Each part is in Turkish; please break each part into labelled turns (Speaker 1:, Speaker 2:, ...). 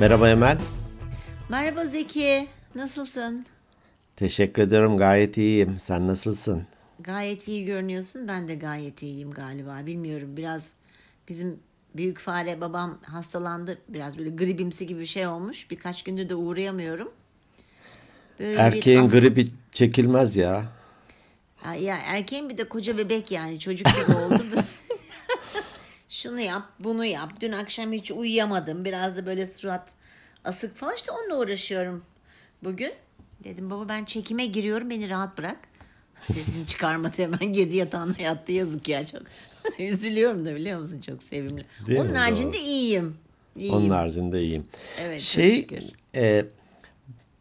Speaker 1: Merhaba Emel.
Speaker 2: Merhaba Zeki, nasılsın?
Speaker 1: Teşekkür ederim. Gayet iyiyim. Sen nasılsın?
Speaker 2: Gayet iyi görünüyorsun. Ben de gayet iyiyim galiba. Bilmiyorum biraz bizim büyük fare babam hastalandı. Biraz böyle gribimsi gibi bir şey olmuş. Birkaç gündür de uğrayamıyorum. Böyle bir-
Speaker 1: Erkeğin gribi çekilmez ya.
Speaker 2: Ha, Ya erkeğin bir de koca bebek yani çocuk gibi oldu. Şunu yap, bunu yap. Dün akşam hiç uyuyamadım. Biraz da böyle surat asık falan. İşte onunla uğraşıyorum bugün. Dedim baba ben çekime giriyorum beni rahat bırak. Sesini çıkarmadı hemen girdi yatağına yattı yazık ya çok. Üzülüyorum da biliyor musun çok sevimli.
Speaker 1: Değil
Speaker 2: Onun
Speaker 1: mi?
Speaker 2: haricinde
Speaker 1: Doğru.
Speaker 2: iyiyim. İyiyim.
Speaker 1: Onun haricinde iyiyim.
Speaker 2: Evet,
Speaker 1: Şey, e,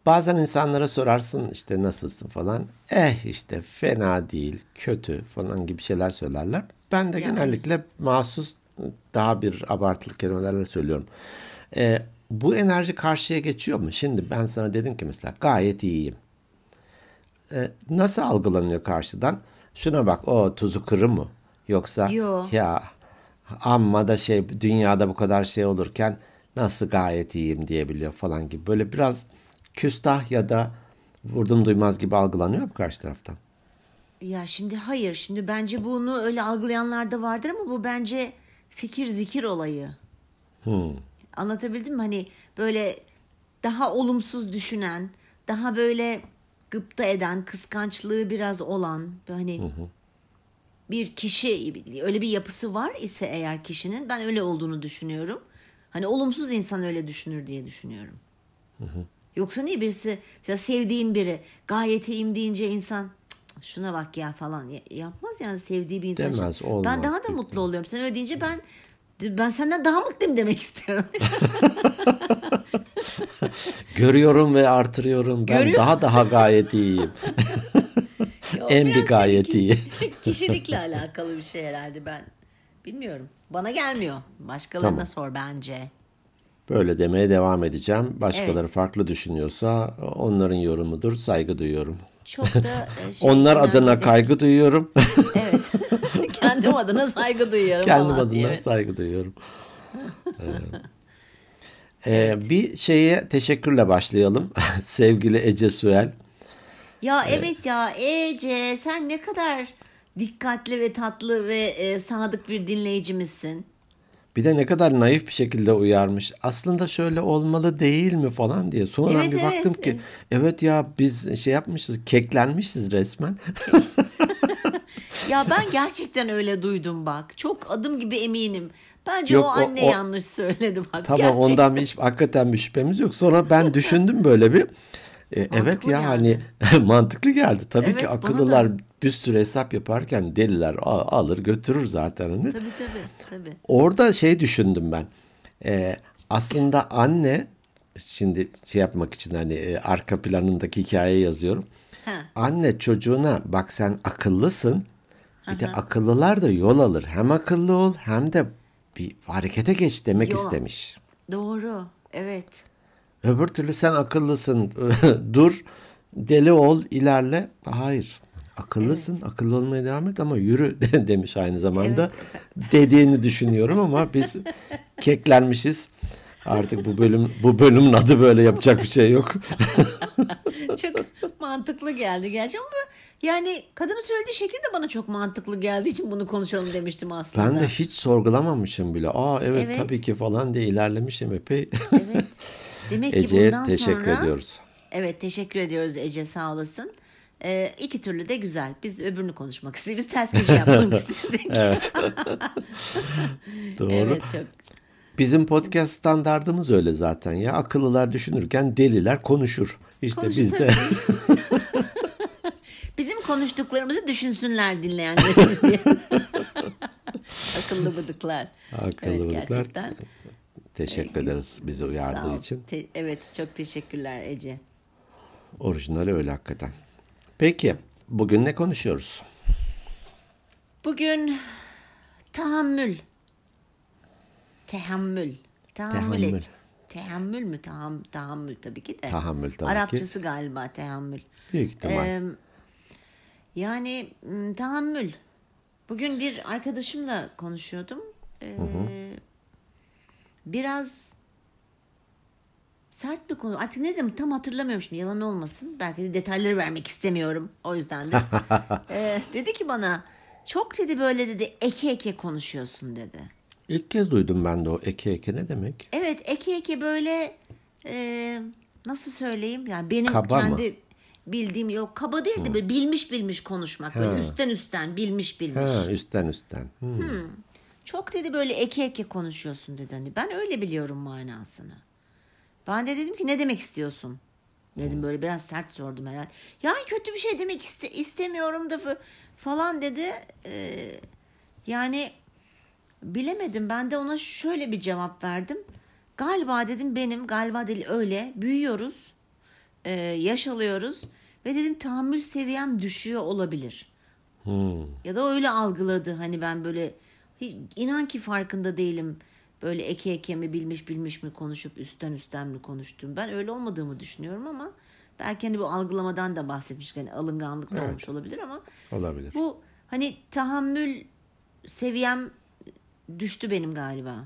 Speaker 1: bazen insanlara sorarsın işte nasılsın falan. Eh işte fena değil, kötü falan gibi şeyler söylerler. Ben de
Speaker 2: Yani.
Speaker 1: genellikle mahsus daha bir abartılı kelimelerle söylüyorum. E, bu enerji karşıya geçiyor mu? Şimdi ben sana dedim ki mesela gayet iyiyim. E, nasıl algılanıyor karşıdan? Şuna bak o tuzu kırı mı? Yoksa
Speaker 2: Yo.
Speaker 1: ya amma da şey dünyada bu kadar şey olurken nasıl gayet iyiyim diyebiliyor falan gibi. Böyle biraz küstah ya da vurdum duymaz gibi algılanıyor mu karşı taraftan?
Speaker 2: Ya şimdi hayır. Şimdi bence bunu öyle algılayanlar da vardır ama bu bence fikir zikir olayı. Anlatabildim mi? Hani böyle daha olumsuz düşünen, daha böyle gıpta eden, kıskançlığı biraz olan, hani bir kişi öyle bir yapısı var ise eğer kişinin ben öyle olduğunu düşünüyorum. Hani olumsuz insan öyle düşünür diye düşünüyorum. Yoksa niye birisi mesela sevdiğin biri gayet iyiyim deyince insan "Cık, şuna bak ya falan ya- yapmaz yani sevdiği bir insan. için.
Speaker 1: Demez, olmaz
Speaker 2: Ben daha da mutlu oluyorum. Sen öyle deyince ben ben senden daha mutluyum demek istiyorum.
Speaker 1: Görüyorum ve artırıyorum. Ben
Speaker 2: Görüyor-
Speaker 1: daha daha gayet iyiyim. En bir gayet iyi.
Speaker 2: Kişilikle alakalı bir şey herhalde ben. Bilmiyorum. Bana gelmiyor. Başkalarına
Speaker 1: Tamam.
Speaker 2: sor bence.
Speaker 1: Böyle demeye devam edeceğim. Başkaları
Speaker 2: Evet.
Speaker 1: farklı düşünüyorsa onların yorumudur. Saygı duyuyorum.
Speaker 2: Çok da e, şey,
Speaker 1: Onlar adına
Speaker 2: değil.
Speaker 1: kaygı duyuyorum.
Speaker 2: Evet. Kendim adına saygı duyuyorum
Speaker 1: Kendim adına
Speaker 2: diye. Evet.
Speaker 1: saygı duyuyorum. Ee, ee, bir şeye teşekkürle başlayalım. Sevgili Ece Süel.
Speaker 2: Ya evet ya Ece sen ne kadar dikkatli ve tatlı ve e, sadık bir dinleyicimizsin.
Speaker 1: Bir de ne kadar naif bir şekilde uyarmış. Aslında şöyle olmalı değil mi falan diye. Sonra
Speaker 2: Evet,
Speaker 1: bir
Speaker 2: evet,
Speaker 1: baktım ki evet ya biz şey yapmışız, keklenmişiz resmen.
Speaker 2: Ya ben gerçekten öyle duydum bak. Çok adım gibi eminim. Bence
Speaker 1: Yok,
Speaker 2: o
Speaker 1: o-
Speaker 2: anne
Speaker 1: o-
Speaker 2: yanlış söyledi bak.
Speaker 1: Tamam
Speaker 2: gerçekten.
Speaker 1: ondan bir hiç hakikaten bir şüphemiz yok. Sonra ben düşündüm böyle bir. E, evet ya
Speaker 2: geldi.
Speaker 1: hani mantıklı geldi. Tabii
Speaker 2: Evet,
Speaker 1: ki akıllılar bir sürü hesap yaparken deliler alır götürür zaten hani.
Speaker 2: Tabii tabii tabii.
Speaker 1: Orada şey düşündüm ben. E, aslında anne şimdi şey yapmak için hani e, arka planındaki hikayeyi yazıyorum.
Speaker 2: Ha.
Speaker 1: Anne çocuğuna bak sen akıllısın. Bir de akıllılar da yol alır. Hem akıllı ol hem de bir harekete geç demek
Speaker 2: Yol.
Speaker 1: istemiş.
Speaker 2: Doğru. Evet.
Speaker 1: Öbür türlü sen akıllısın. Dur, deli ol, ilerle. Hayır. Akıllısın, akıllı olmaya devam et ama yürü demiş aynı zamanda. Dediğini düşünüyorum ama biz keklenmişiz. Artık bu bölüm bu bölümün adı böyle yapacak bir şey yok.
Speaker 2: Çok mantıklı geldi gerçi ama yani kadının söylediği şekil de bana çok mantıklı geldiği için bunu konuşalım demiştim aslında.
Speaker 1: Ben de hiç sorgulamamışım bile. Aa evet,
Speaker 2: Evet.
Speaker 1: tabii ki falan diye ilerlemişim epey.
Speaker 2: Evet. Demek ki
Speaker 1: Ece'ye
Speaker 2: bundan
Speaker 1: teşekkür
Speaker 2: sonra...
Speaker 1: ediyoruz.
Speaker 2: Evet teşekkür ediyoruz Ece sağ olasın. Ee, iki türlü de güzel. Biz öbürünü konuşmak istedik. Biz ters köşe yapmak istedik.
Speaker 1: Evet. Doğru.
Speaker 2: Evet çok.
Speaker 1: Bizim podcast standardımız öyle zaten ya. Akıllılar düşünürken deliler konuşur. İşte
Speaker 2: Konuşur
Speaker 1: biz de
Speaker 2: Bizim konuştuklarımızı düşünsünler dinleyenlerimiz diye. Akıllı bıdıklar.
Speaker 1: Akıllı
Speaker 2: evet,
Speaker 1: bıdıklar.
Speaker 2: Gerçekten.
Speaker 1: teşekkür ederiz bizi uyardığı için.
Speaker 2: Te- evet çok teşekkürler Ece.
Speaker 1: Orijinali öyle hakikaten. Peki bugün ne konuşuyoruz?
Speaker 2: Bugün tahammül. Tehammül. Tahammül. et.
Speaker 1: Tehammül.
Speaker 2: Mü? Taham, tahammül tabii ki de.
Speaker 1: Tahammül tabii ki.
Speaker 2: Arapçası galiba tehammül.
Speaker 1: Büyük ihtimal.
Speaker 2: Ee, yani tahammül. Bugün bir arkadaşımla konuşuyordum. Ee, Biraz sert bir konu. Artık ne dedim tam hatırlamıyorum şimdi yalan olmasın. Belki de detayları vermek istemiyorum. O yüzden de. Ee, dedi ki bana çok dedi böyle dedi eke eke konuşuyorsun dedi.
Speaker 1: İlk kez duydum ben de o eke eke ne demek?
Speaker 2: Evet eke eke böyle e, nasıl söyleyeyim yani benim
Speaker 1: Kaba mı?
Speaker 2: kendi bildiğim yok kaba değil de böyle bilmiş bilmiş konuşmak böyle
Speaker 1: Ha.
Speaker 2: üstten üstten bilmiş bilmiş.
Speaker 1: Ha, üstten üstten. Hmm.
Speaker 2: Çok dedi böyle eke eke konuşuyorsun dedi hani ben öyle biliyorum manasını. Ben de dedim ki ne demek istiyorsun? Dedim böyle biraz sert sordum herhalde. Ya kötü bir şey demek iste- istemiyorum da fa- falan dedi. Ee, yani bilemedim ben de ona şöyle bir cevap verdim. Galiba dedim benim galiba değil öyle büyüyoruz e, yaş alıyoruz ve dedim tahammül seviyem düşüyor olabilir.
Speaker 1: Hmm.
Speaker 2: Ya da öyle algıladı hani ben böyle inan ki farkında değilim böyle eke eke mi bilmiş bilmiş mi konuşup üstten üstten mi konuştum. Ben öyle olmadığımı düşünüyorum ama belki hani bu algılamadan da bahsetmiş hani alınganlık da
Speaker 1: Evet.
Speaker 2: olmuş olabilir ama
Speaker 1: Olabilir.
Speaker 2: bu hani tahammül seviyem düştü benim galiba.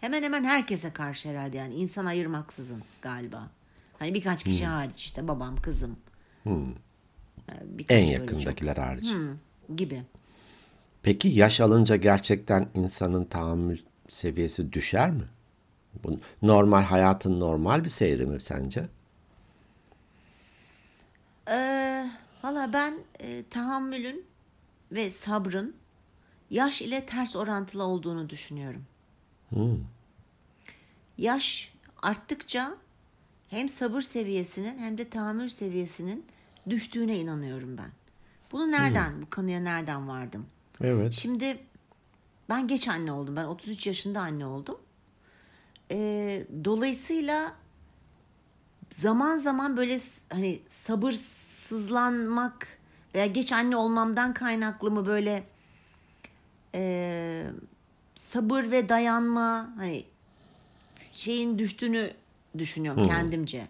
Speaker 2: Hemen hemen herkese karşı herhalde yani insan ayırmaksızın galiba. Hani birkaç kişi hariç işte babam, kızım. Yani birkaç
Speaker 1: En yakındakiler hariç.
Speaker 2: çok- Hı, gibi.
Speaker 1: Peki yaş alınca gerçekten insanın tahammül seviyesi düşer mi? Bu normal hayatın normal bir seyri mi sence?
Speaker 2: Ee, Valla ben e, tahammülün ve sabrın yaş ile ters orantılı olduğunu düşünüyorum. Yaş arttıkça hem sabır seviyesinin hem de tahammül seviyesinin düştüğüne inanıyorum ben. Bunu nereden, bu kanıya nereden vardım?
Speaker 1: Evet.
Speaker 2: Şimdi ben geç anne oldum. Ben 33 yaşında anne oldum. Ee, dolayısıyla zaman zaman böyle hani sabırsızlanmak veya geç anne olmamdan kaynaklı mı böyle e, sabır ve dayanma hani şeyin düştüğünü düşünüyorum kendimce.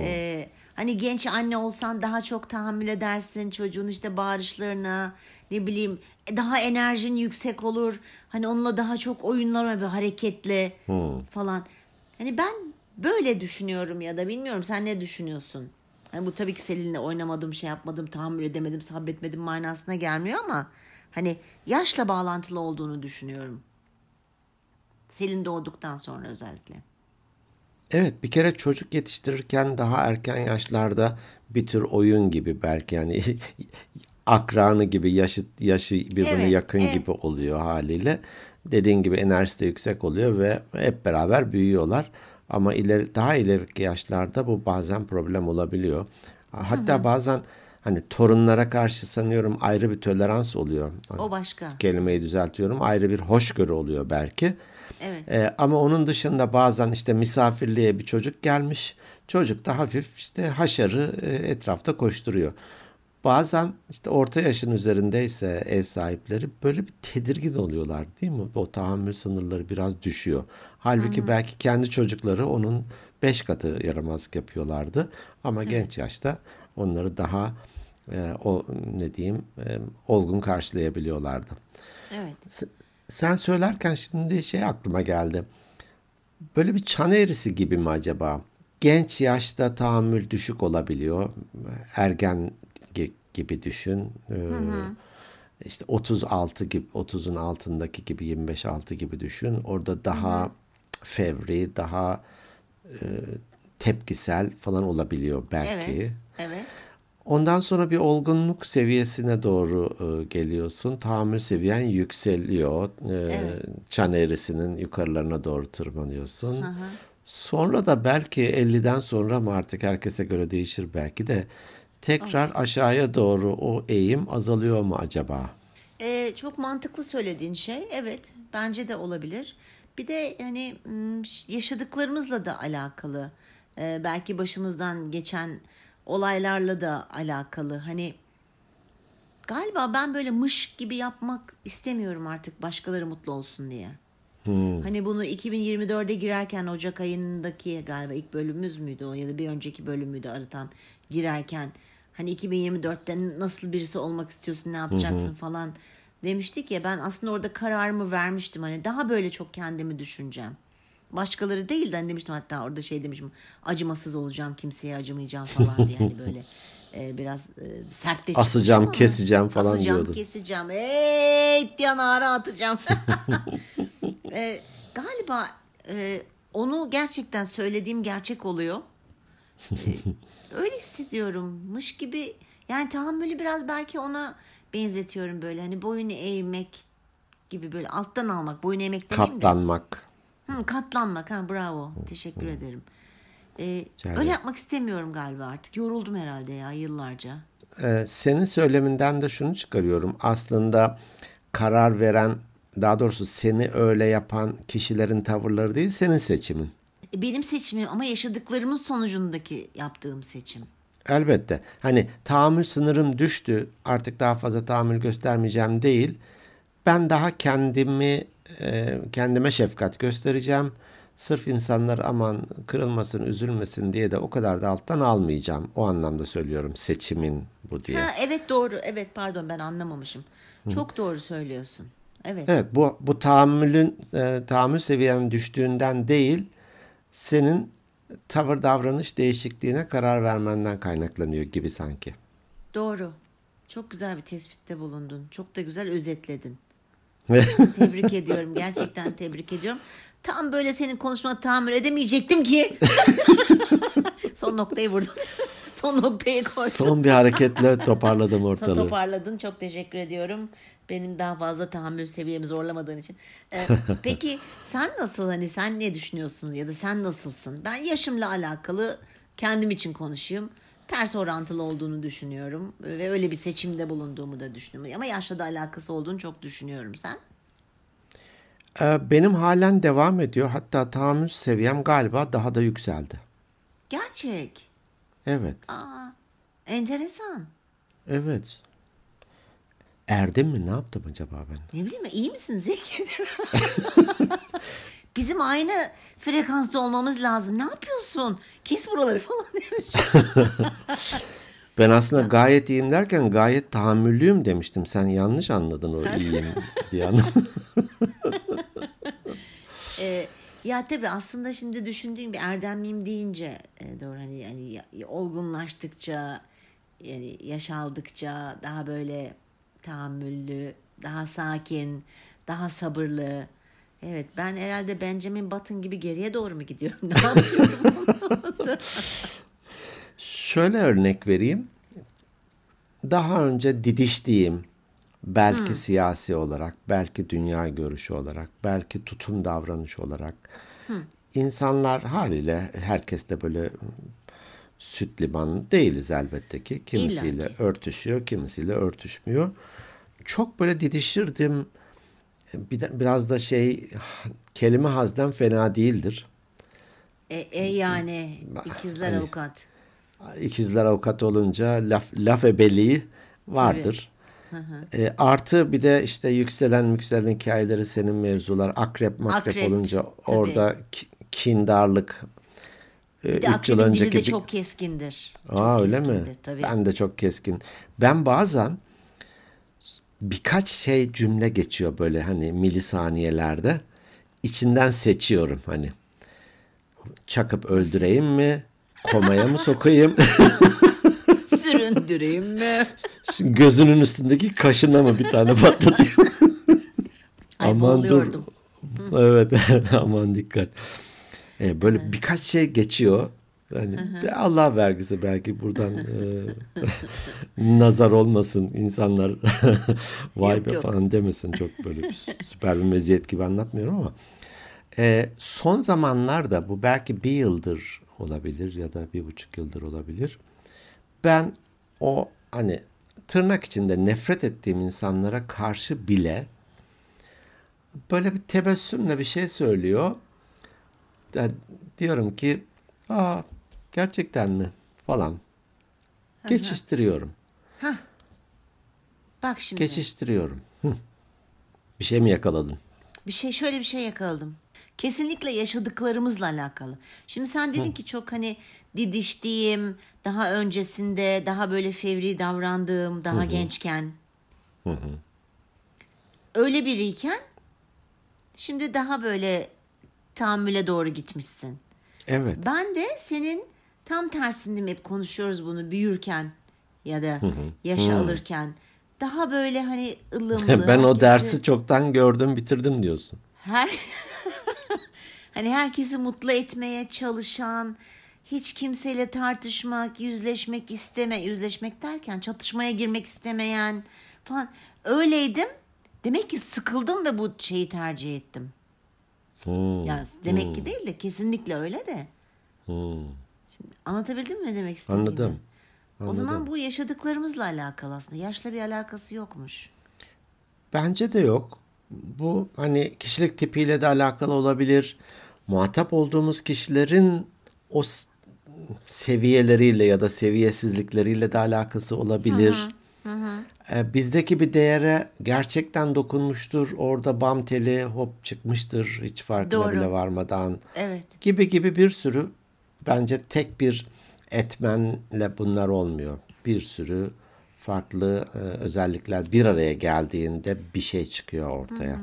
Speaker 2: Ee, hani genç anne olsan daha çok tahammül edersin çocuğun işte bağırışlarına ne bileyim e, daha enerjin yüksek olur. Hani onunla daha çok oyunlar böyle hareketli falan. Hani ben böyle düşünüyorum ya da bilmiyorum sen ne düşünüyorsun? Hani bu tabii ki Selin'le oynamadım, şey yapmadım, tahammül edemedim, sabretmedim manasına gelmiyor ama hani yaşla bağlantılı olduğunu düşünüyorum. Selin doğduktan sonra özellikle.
Speaker 1: Evet bir kere çocuk yetiştirirken daha erken yaşlarda bir tür oyun gibi belki yani akranı gibi yaşı, yaşı birbirine
Speaker 2: Evet,
Speaker 1: yakın
Speaker 2: evet.
Speaker 1: gibi oluyor haliyle. Dediğin gibi enerjisi de yüksek oluyor ve hep beraber büyüyorlar. Ama ileri, daha ileriki yaşlarda bu bazen problem olabiliyor. Hatta bazen hani torunlara karşı sanıyorum ayrı bir tolerans oluyor.
Speaker 2: O başka.
Speaker 1: Kelimeyi düzeltiyorum. Ayrı bir hoşgörü oluyor belki.
Speaker 2: Evet.
Speaker 1: Ee, ama onun dışında bazen işte misafirliğe bir çocuk gelmiş. Çocuk da hafif işte haşarı e, etrafta koşturuyor. Bazen işte orta yaşın üzerindeyse ev sahipleri böyle bir tedirgin oluyorlar değil mi? O tahammül sınırları biraz düşüyor. Halbuki belki kendi çocukları onun beş katı yaramazlık yapıyorlardı. Ama genç yaşta onları daha e, o ne diyeyim e, olgun karşılayabiliyorlardı.
Speaker 2: Evet.
Speaker 1: S- Sen söylerken şimdi şey aklıma geldi. Böyle bir çan eğrisi gibi mi acaba? Genç yaşta tahammül düşük olabiliyor. Ergen gibi düşün. Ee, işte 36 gibi 30'un altındaki gibi 25 altı gibi düşün. Orada daha fevri, daha e, tepkisel falan olabiliyor belki.
Speaker 2: Evet. Evet.
Speaker 1: Ondan sonra bir olgunluk seviyesine doğru e, geliyorsun. Tahammül seviyen yükseliyor. E, Çan eğrisinin yukarılarına doğru tırmanıyorsun. Sonra da belki 50'den sonra mı artık herkese göre değişir belki de tekrar aşağıya doğru o eğim azalıyor mu acaba?
Speaker 2: Ee, çok mantıklı söylediğin şey. Evet, bence de olabilir. Bir de hani yaşadıklarımızla da alakalı. Ee, belki başımızdan geçen olaylarla da alakalı. Hani galiba ben böyle mış gibi yapmak istemiyorum artık başkaları mutlu olsun diye. Hani bunu 2024'e girerken Ocak ayındaki galiba ilk bölümümüz müydü o ya da bir önceki bölümüydü arıtan girerken hani 2024'te nasıl birisi olmak istiyorsun ne yapacaksın falan demiştik ya ben aslında orada kararımı vermiştim hani daha böyle çok kendimi düşüneceğim. başkaları değil de hani demiştim hatta orada şey demişim acımasız olacağım kimseye acımayacağım falan diye hani böyle e, biraz e, sert de
Speaker 1: Asacağım,
Speaker 2: ama
Speaker 1: keseceğim falan
Speaker 2: asacağım,
Speaker 1: diyordun.
Speaker 2: keseceğim. Ey diye nara atacağım. e, galiba e, onu gerçekten söylediğim gerçek oluyor. E, öyle hissediyorummuş gibi yani tahammülü biraz belki ona benzetiyorum böyle hani boyunu eğmek gibi böyle alttan almak boyun eğmek demeyeyim de
Speaker 1: Katlanmak.
Speaker 2: Hı, katlanmak ha bravo teşekkür ederim. E,
Speaker 1: Rica
Speaker 2: öyle yapmak istemiyorum galiba artık yoruldum herhalde ya yıllarca.
Speaker 1: Ee, senin söyleminden de şunu çıkarıyorum. Aslında karar veren, daha doğrusu seni öyle yapan kişilerin tavırları değil, senin seçimin.
Speaker 2: E, Benim seçimim ama yaşadıklarımın sonucundaki yaptığım seçim.
Speaker 1: Elbette. Hani tahammül sınırım düştü. Artık daha fazla tahammül göstermeyeceğim değil. Ben daha kendimi e, kendime şefkat göstereceğim. Sırf insanlar aman kırılmasın, üzülmesin diye de o kadar da alttan almayacağım. O anlamda söylüyorum seçimin bu diye.
Speaker 2: Ha, evet doğru. Evet pardon ben anlamamışım. Çok doğru söylüyorsun. Evet.
Speaker 1: Evet bu bu tahammülün e, tahammül seviyenin düştüğünden değil senin tavır davranış değişikliğine karar vermenden kaynaklanıyor gibi sanki.
Speaker 2: Doğru. Çok güzel bir tespitte bulundun. Çok da güzel özetledin. Tebrik ediyorum. Gerçekten tebrik ediyorum. Tam böyle senin konuşmana tahammül edemeyecektim ki. Son noktayı vurdun. Son noktayı koydun.
Speaker 1: Son bir hareketle toparladım ortalığı.
Speaker 2: toparladın. Çok teşekkür ediyorum. Benim daha fazla tahammül seviyemi zorlamadığın için. Ee, peki sen nasıl hani sen ne düşünüyorsun ya da sen nasılsın? Ben yaşımla alakalı kendim için konuşayım. Ters orantılı olduğunu düşünüyorum ve öyle bir seçimde bulunduğumu da düşünüyorum. Ama yaşla da alakası olduğunu çok düşünüyorum sen.
Speaker 1: Ee, Benim halen devam ediyor. Hatta tahammül seviyem galiba daha da yükseldi.
Speaker 2: Gerçek.
Speaker 1: Evet,
Speaker 2: Aa, enteresan.
Speaker 1: evet. Erdim mi? Ne yaptım acaba ben?
Speaker 2: Ne bileyim iyi misin Zeki? Bizim aynı frekansta olmamız lazım. Ne yapıyorsun? Kes buraları falan demiş.
Speaker 1: Ben aslında gayet iyiyim derken gayet tahammüllüyüm demiştim. Sen yanlış anladın o iyiyim diye anladın.
Speaker 2: Ee, ya tabii aslında şimdi düşündüğüm bir erdemliyim deyince e, doğru hani yani ya- olgunlaştıkça yani yaş aldıkça daha böyle tahammüllü, daha sakin, daha sabırlı. Evet ben herhalde Benjamin Button gibi geriye doğru mu gidiyorum? Ne yapıyorum?
Speaker 1: Şöyle örnek vereyim. Daha önce didiştiğim, belki siyasi olarak, belki dünya görüşü olarak, belki tutum davranış olarak insanlar haliyle herkes de böyle süt liman değiliz elbette ki. Kimisiyle
Speaker 2: İlla ki.
Speaker 1: örtüşüyor, kimisiyle örtüşmüyor. Çok böyle didişirdim. Bir de, biraz da şey kelime hazden fena değildir.
Speaker 2: e, e yani ikizler
Speaker 1: Hani-
Speaker 2: avukat.
Speaker 1: İkizler avukat olunca laf, laf ebeliği vardır. E, artı bir de işte yükselen yükselen hikayeleri senin mevzular akrep makrep
Speaker 2: Akrep,
Speaker 1: olunca
Speaker 2: tabii.
Speaker 1: orada ki- kindarlık e,
Speaker 2: Bir de
Speaker 1: üç yıl
Speaker 2: akrebin dili
Speaker 1: önceki
Speaker 2: de
Speaker 1: bir-
Speaker 2: çok keskindir. Çok
Speaker 1: Aa öyle mi?
Speaker 2: keskindir, Tabii.
Speaker 1: Ben de çok keskin. Ben bazen birkaç şey cümle geçiyor böyle hani milisaniyelerde. İçinden seçiyorum hani. Çakıp öldüreyim mi? Komaya mı sokayım?
Speaker 2: Süründüreyim mi?
Speaker 1: Şimdi gözünün üstündeki kaşına mı bir tane patlatayım?
Speaker 2: Ay
Speaker 1: aman dur. Evet aman dikkat. Ee, böyle birkaç şey geçiyor. Yani Allah vergisi belki buradan e, nazar olmasın insanlar vay
Speaker 2: Yok,
Speaker 1: be
Speaker 2: yok.
Speaker 1: falan demesin çok böyle sü- süper bir meziyet gibi anlatmıyorum ama e, son zamanlarda bu belki bir yıldır olabilir ya da bir buçuk yıldır olabilir. Ben o hani tırnak içinde nefret ettiğim insanlara karşı bile böyle bir tebessümle bir şey söylüyor. Ya diyorum ki aa gerçekten mi falan. Geçiştiriyorum.
Speaker 2: Bak şimdi.
Speaker 1: Geçiştiriyorum. Hı. Bir şey mi yakaladın?
Speaker 2: Bir şey şöyle bir şey yakaladım. Kesinlikle yaşadıklarımızla alakalı. Şimdi sen dedin ki çok hani didiştiğim, daha öncesinde daha böyle fevri davrandığım, daha gençken. Öyle biriyken şimdi daha böyle tahammüle doğru gitmişsin.
Speaker 1: Evet.
Speaker 2: Ben de senin tam tersinde hep konuşuyoruz bunu büyürken ya da yaşa alırken. Daha böyle hani ılımlı.
Speaker 1: ben o
Speaker 2: herkesi-
Speaker 1: dersi çoktan gördüm, bitirdim diyorsun.
Speaker 2: her hani herkesi mutlu etmeye çalışan, hiç kimseyle tartışmak, yüzleşmek isteme, yüzleşmek derken çatışmaya girmek istemeyen falan öyleydim. Demek ki sıkıldım ve bu şeyi tercih ettim.
Speaker 1: Hmm.
Speaker 2: Yani demek ki değil de kesinlikle öyle de.
Speaker 1: Hmm.
Speaker 2: Anlatabildim mi ne demek istediğimi?
Speaker 1: Anladım.
Speaker 2: O zaman bu yaşadıklarımızla alakalı aslında. Yaşla bir alakası yokmuş.
Speaker 1: Bence de yok. Bu hani kişilik tipiyle de alakalı olabilir. Muhatap olduğumuz kişilerin o seviyeleriyle ya da seviyesizlikleriyle de alakası olabilir. Ee, bizdeki bir değere gerçekten dokunmuştur. Orada bam teli hop çıkmıştır hiç farkına
Speaker 2: Doğru.
Speaker 1: bile varmadan.
Speaker 2: Evet.
Speaker 1: Gibi gibi bir sürü bence tek bir etmenle bunlar olmuyor. Bir sürü farklı e, özellikler bir araya geldiğinde bir şey çıkıyor ortaya.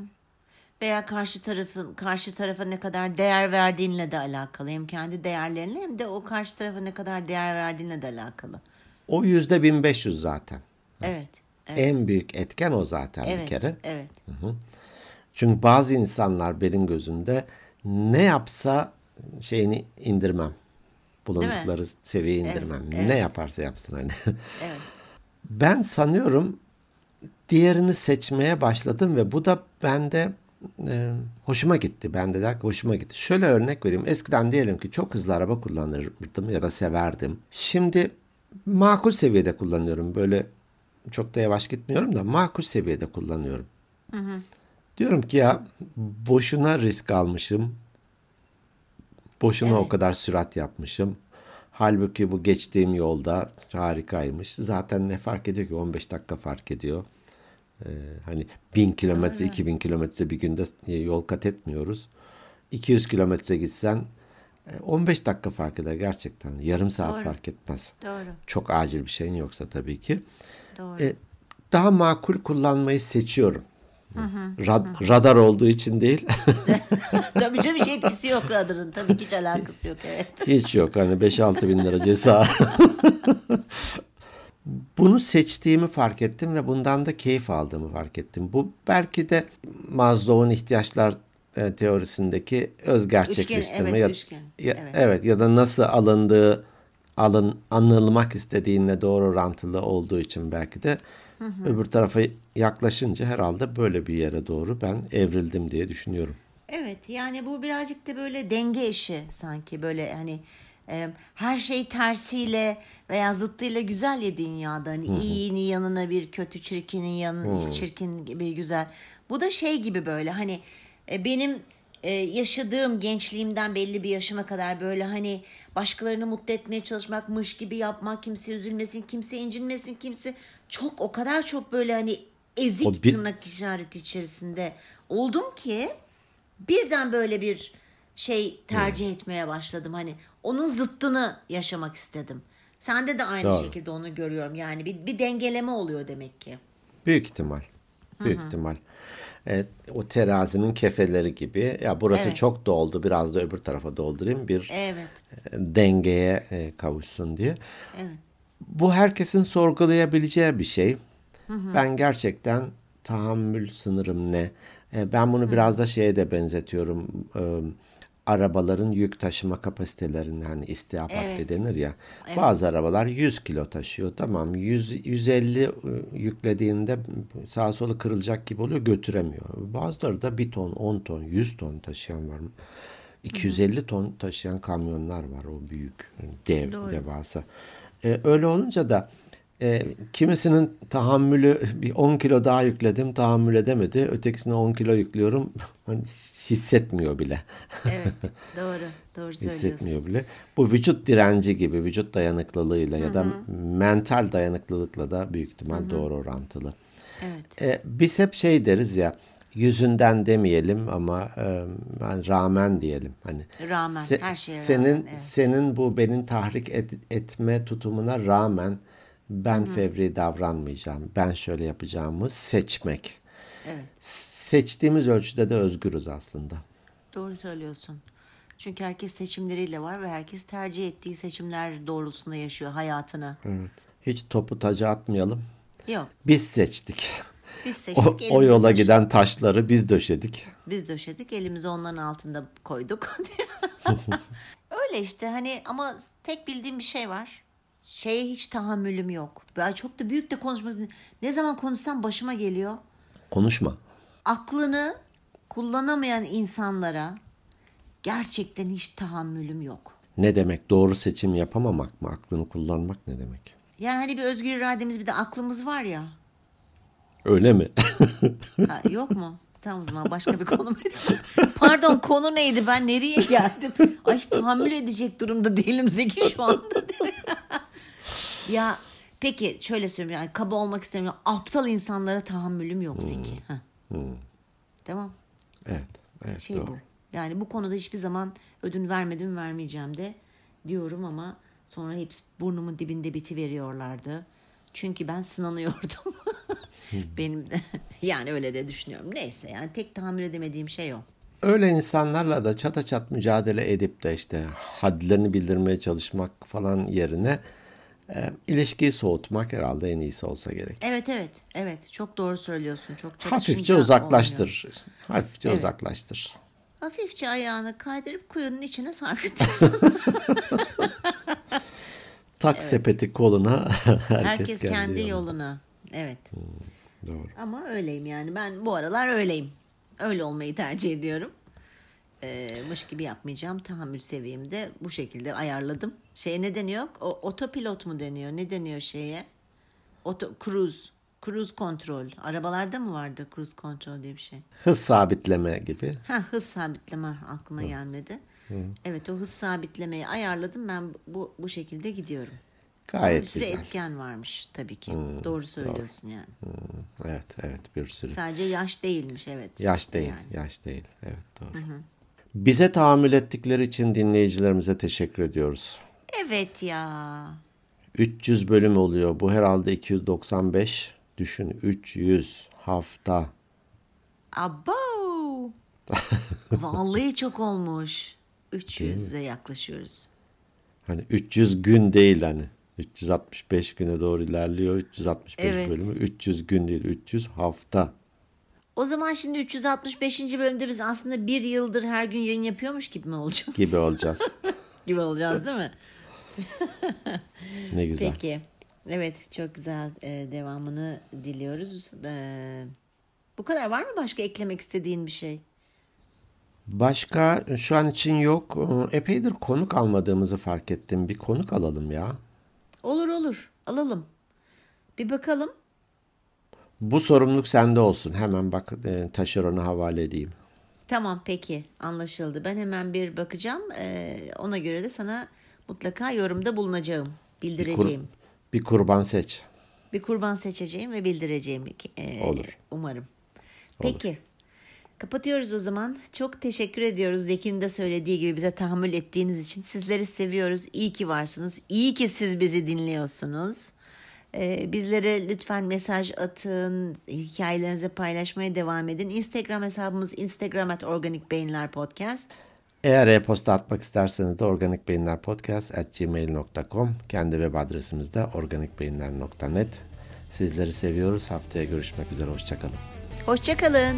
Speaker 2: Veya karşı tarafın karşı tarafa ne kadar değer verdiğinle de alakalı. Hem kendi değerlerinle hem de o karşı tarafa ne kadar değer verdiğinle de alakalı.
Speaker 1: O yüzde 1500 zaten.
Speaker 2: Evet. Evet.
Speaker 1: En büyük etken o zaten bir
Speaker 2: Evet.
Speaker 1: kere.
Speaker 2: Evet.
Speaker 1: Çünkü bazı insanlar benim gözümde ne yapsa şeyini indirmem. Bulundukları seviyeyi indirmem.
Speaker 2: evet.
Speaker 1: Ne yaparsa yapsın hani.
Speaker 2: Evet.
Speaker 1: Ben sanıyorum diğerini seçmeye başladım ve bu da bende e, hoşuma gitti. Ben de der ki hoşuma gitti. Şöyle örnek vereyim. Eskiden diyelim ki çok hızlı araba kullanırdım ya da severdim. Şimdi makul seviyede kullanıyorum. Böyle çok da yavaş gitmiyorum da makul seviyede kullanıyorum. Diyorum ki ya boşuna risk almışım. Boşuna o
Speaker 2: Evet.
Speaker 1: kadar sürat yapmışım. Halbuki bu geçtiğim yolda harikaymış. Zaten ne fark ediyor ki 15 dakika fark ediyor. Ee, hani 1000 kilometre 2000 kilometre bir günde yol kat etmiyoruz. 200 kilometre gitsen e, 15 dakika fark eder gerçekten. Yarım saat
Speaker 2: Doğru.
Speaker 1: fark etmez.
Speaker 2: Doğru.
Speaker 1: Çok acil bir şeyin yoksa tabii ki.
Speaker 2: Doğru.
Speaker 1: E, daha makul kullanmayı seçiyorum. Rad- radar olduğu için değil.
Speaker 2: Tabii canım hiç etkisi yok radarın. Tabii ki hiç alakası yok. Evet.
Speaker 1: Hiç yok hani 5-6 bin lira ceza. Bunu seçtiğimi fark ettim ve bundan da keyif aldığımı fark ettim. Bu belki de Maslow'un ihtiyaçlar e, teorisindeki öz gerçekleştirme
Speaker 2: evet,
Speaker 1: ya,
Speaker 2: üçgen.
Speaker 1: ya-
Speaker 2: Evet.
Speaker 1: evet ya da nasıl alındığı alın anılmak istediğinle doğru orantılı olduğu için belki de öbür tarafa yaklaşınca herhalde böyle bir yere doğru ben evrildim diye düşünüyorum.
Speaker 2: Evet yani bu birazcık da böyle denge işi sanki böyle hani e, her şey tersiyle veya zıttıyla güzel ya dünyada hani iyinin yanına bir kötü çirkinin yanına çirkin gibi güzel. Bu da şey gibi böyle hani e, benim e, yaşadığım gençliğimden belli bir yaşıma kadar böyle hani başkalarını mutlu etmeye çalışmakmış gibi yapmak kimse üzülmesin kimse incinmesin kimse çok o kadar çok böyle hani ezik
Speaker 1: O bir-
Speaker 2: tırnak işareti içerisinde oldum ki birden böyle bir şey tercih etmeye başladım. Hani onun zıttını yaşamak istedim. Sende de aynı
Speaker 1: Doğru.
Speaker 2: şekilde onu görüyorum. Yani bir, bir dengeleme oluyor demek ki.
Speaker 1: Büyük ihtimal. Büyük ihtimal. Evet, o terazinin kefeleri gibi. Ya burası
Speaker 2: Evet.
Speaker 1: çok doldu, biraz da öbür tarafa doldurayım bir
Speaker 2: Evet.
Speaker 1: e, dengeye e, kavuşsun diye.
Speaker 2: Evet.
Speaker 1: Bu herkesin sorgulayabileceği bir şey. Ben gerçekten tahammül sınırım ne? E, Ben bunu biraz da şeye de benzetiyorum. E, Arabaların yük taşıma kapasitelerine hani istiap
Speaker 2: Evet.
Speaker 1: denir ya. Bazı arabalar 100 kilo taşıyor. Tamam 100, 150 e, yüklediğinde sağa sola kırılacak gibi oluyor götüremiyor. Bazıları da 1 ton, 10 ton, 100 ton taşıyan var mı? 250 ton taşıyan kamyonlar var o büyük dev
Speaker 2: Doğru.
Speaker 1: devasa. E, öyle olunca da e, kimisinin tahammülü bir 10 kilo daha yükledim tahammül edemedi. Ötekisine 10 kilo yüklüyorum hani hissetmiyor bile.
Speaker 2: Evet. Doğru. Doğru söylüyorsun.
Speaker 1: hissetmiyor bile. Bu vücut direnci gibi vücut dayanıklılığıyla ya da mental dayanıklılıkla da büyük ihtimal doğru orantılı.
Speaker 2: Evet.
Speaker 1: E, biz hep şey deriz ya yüzünden demeyelim ama e, rağmen diyelim hani
Speaker 2: Rağmen, her şeye
Speaker 1: senin
Speaker 2: rağmen, evet.
Speaker 1: senin bu beni tahrik et- etme tutumuna rağmen ben fevri davranmayacağım ben şöyle yapacağımı seçmek
Speaker 2: Evet.
Speaker 1: seçtiğimiz ölçüde de özgürüz aslında
Speaker 2: Doğru söylüyorsun. Çünkü herkes seçimleriyle var ve herkes tercih ettiği seçimler doğrultusunda yaşıyor hayatını.
Speaker 1: Evet. Hiç topu taca atmayalım.
Speaker 2: Yok.
Speaker 1: Biz seçtik.
Speaker 2: Biz
Speaker 1: O,
Speaker 2: seçtik.
Speaker 1: o
Speaker 2: elimizi
Speaker 1: yola
Speaker 2: taşıdık.
Speaker 1: giden taşları biz döşedik.
Speaker 2: Biz döşedik. Elimizi onların altında koyduk. Öyle işte hani ama tek bildiğim bir şey var. Şeye hiç tahammülüm yok. Ben çok da büyük de konuşmak Ne zaman konuşsam başıma geliyor.
Speaker 1: Konuşma.
Speaker 2: Aklını kullanamayan insanlara gerçekten hiç tahammülüm yok.
Speaker 1: Ne demek? Doğru seçim yapamamak mı? Aklını kullanmak ne demek?
Speaker 2: Yani hani bir özgür irademiz bir de aklımız var ya.
Speaker 1: Öyle mi?
Speaker 2: Ha, yok mu? Tamam o zaman başka bir konu? Pardon konu neydi? Ben nereye geldim? Ay tahammül edecek durumda değilim Zeki şu anda. değil mi? ya peki şöyle söyleyeyim. Yani kaba olmak istemiyorum. Aptal insanlara tahammülüm yok Zeki. Heh. Tamam.
Speaker 1: evet. Evet.
Speaker 2: Şey
Speaker 1: doğru.
Speaker 2: bu. Yani bu konuda hiçbir zaman ödün vermedim vermeyeceğim de diyorum ama sonra hep burnumun dibinde biti veriyorlardı. Çünkü ben sınanıyordum. Benim de yani öyle de düşünüyorum. Neyse yani tek tahammül edemediğim şey o.
Speaker 1: Öyle insanlarla da çata çat mücadele edip de işte hadlerini bildirmeye çalışmak falan yerine e, ilişkiyi soğutmak herhalde en iyisi olsa gerek.
Speaker 2: Evet evet evet çok doğru söylüyorsun. Çok
Speaker 1: Hafifçe
Speaker 2: çatışınca olmuyor.
Speaker 1: uzaklaştır. Hafifçe
Speaker 2: Evet.
Speaker 1: uzaklaştır.
Speaker 2: Hafifçe ayağını kaydırıp kuyunun içine sarkıtıyorsun.
Speaker 1: Tak sepeti koluna. Herkes,
Speaker 2: Herkes kendi,
Speaker 1: yoluna.
Speaker 2: yoluna. Evet.
Speaker 1: Doğru.
Speaker 2: Ama öyleyim yani. Ben bu aralar öyleyim. Öyle olmayı tercih ediyorum. Ee, mış gibi yapmayacağım. Tahammül seviyemi de bu şekilde ayarladım. Şeye ne deniyor? O, otopilot mu deniyor? Ne deniyor şeye? Oto, cruise. Cruise kontrol. Arabalarda mı vardı cruise kontrol diye bir şey?
Speaker 1: Hız sabitleme gibi.
Speaker 2: Ha hız sabitleme aklıma gelmedi. Evet o hız sabitlemeyi ayarladım. Ben bu bu şekilde gidiyorum. bir
Speaker 1: Gayet
Speaker 2: sürü
Speaker 1: güzel.
Speaker 2: etken varmış tabii ki. doğru söylüyorsun yani.
Speaker 1: Evet, evet bir sürü.
Speaker 2: Sadece yaş değilmiş evet.
Speaker 1: Yaş değil,
Speaker 2: Yani.
Speaker 1: yaş değil. Evet doğru. Bize tahammül ettikleri için dinleyicilerimize teşekkür ediyoruz.
Speaker 2: Evet ya.
Speaker 1: 300 bölüm oluyor. Bu herhalde 295. Düşün 300 hafta.
Speaker 2: Abo. Vallahi çok olmuş. 300'e yaklaşıyoruz.
Speaker 1: Hani 300 gün değil hani. 365 güne doğru ilerliyor. 365
Speaker 2: Evet.
Speaker 1: bölümü. 300 gün değil, 300 hafta.
Speaker 2: O zaman şimdi 365. bölümde biz aslında bir yıldır her gün yayın yapıyormuş gibi mi olacağız?
Speaker 1: gibi olacağız.
Speaker 2: gibi olacağız değil mi?
Speaker 1: Ne güzel.
Speaker 2: Peki. Evet çok güzel Ee, devamını diliyoruz. Ee, bu kadar var mı başka eklemek istediğin bir şey?
Speaker 1: Başka şu an için yok. Ee, Epeydir konuk almadığımızı fark ettim. Bir konuk alalım ya.
Speaker 2: Olur olur alalım. Bir bakalım.
Speaker 1: Bu sorumluluk sende olsun. Hemen bak e, taşerona havale edeyim.
Speaker 2: Tamam peki anlaşıldı. Ben hemen bir bakacağım. Ee, ona göre de sana mutlaka yorumda bulunacağım.
Speaker 1: Bir, kur-
Speaker 2: Bildireceğim.
Speaker 1: bir kurban seç.
Speaker 2: Bir kurban seçeceğim ve bildireceğim. Ee,
Speaker 1: Olur.
Speaker 2: Umarım. Peki. Kapatıyoruz o zaman. Çok teşekkür ediyoruz Zeki'nin de söylediği gibi bize tahammül ettiğiniz için. Sizleri seviyoruz. İyi ki varsınız. İyi ki siz bizi dinliyorsunuz. Ee, bizlere lütfen mesaj atın. Hikayelerinizi paylaşmaya devam edin. Instagram hesabımız Instagram at Organik Beyinler Podcast.
Speaker 1: Eğer e-posta atmak isterseniz de organikbeyinlerpodcast.gmail.com Kendi web adresimiz de organikbeyinler.net Sizleri seviyoruz. Haftaya görüşmek üzere. Hoşçakalın.
Speaker 2: Hoşçakalın.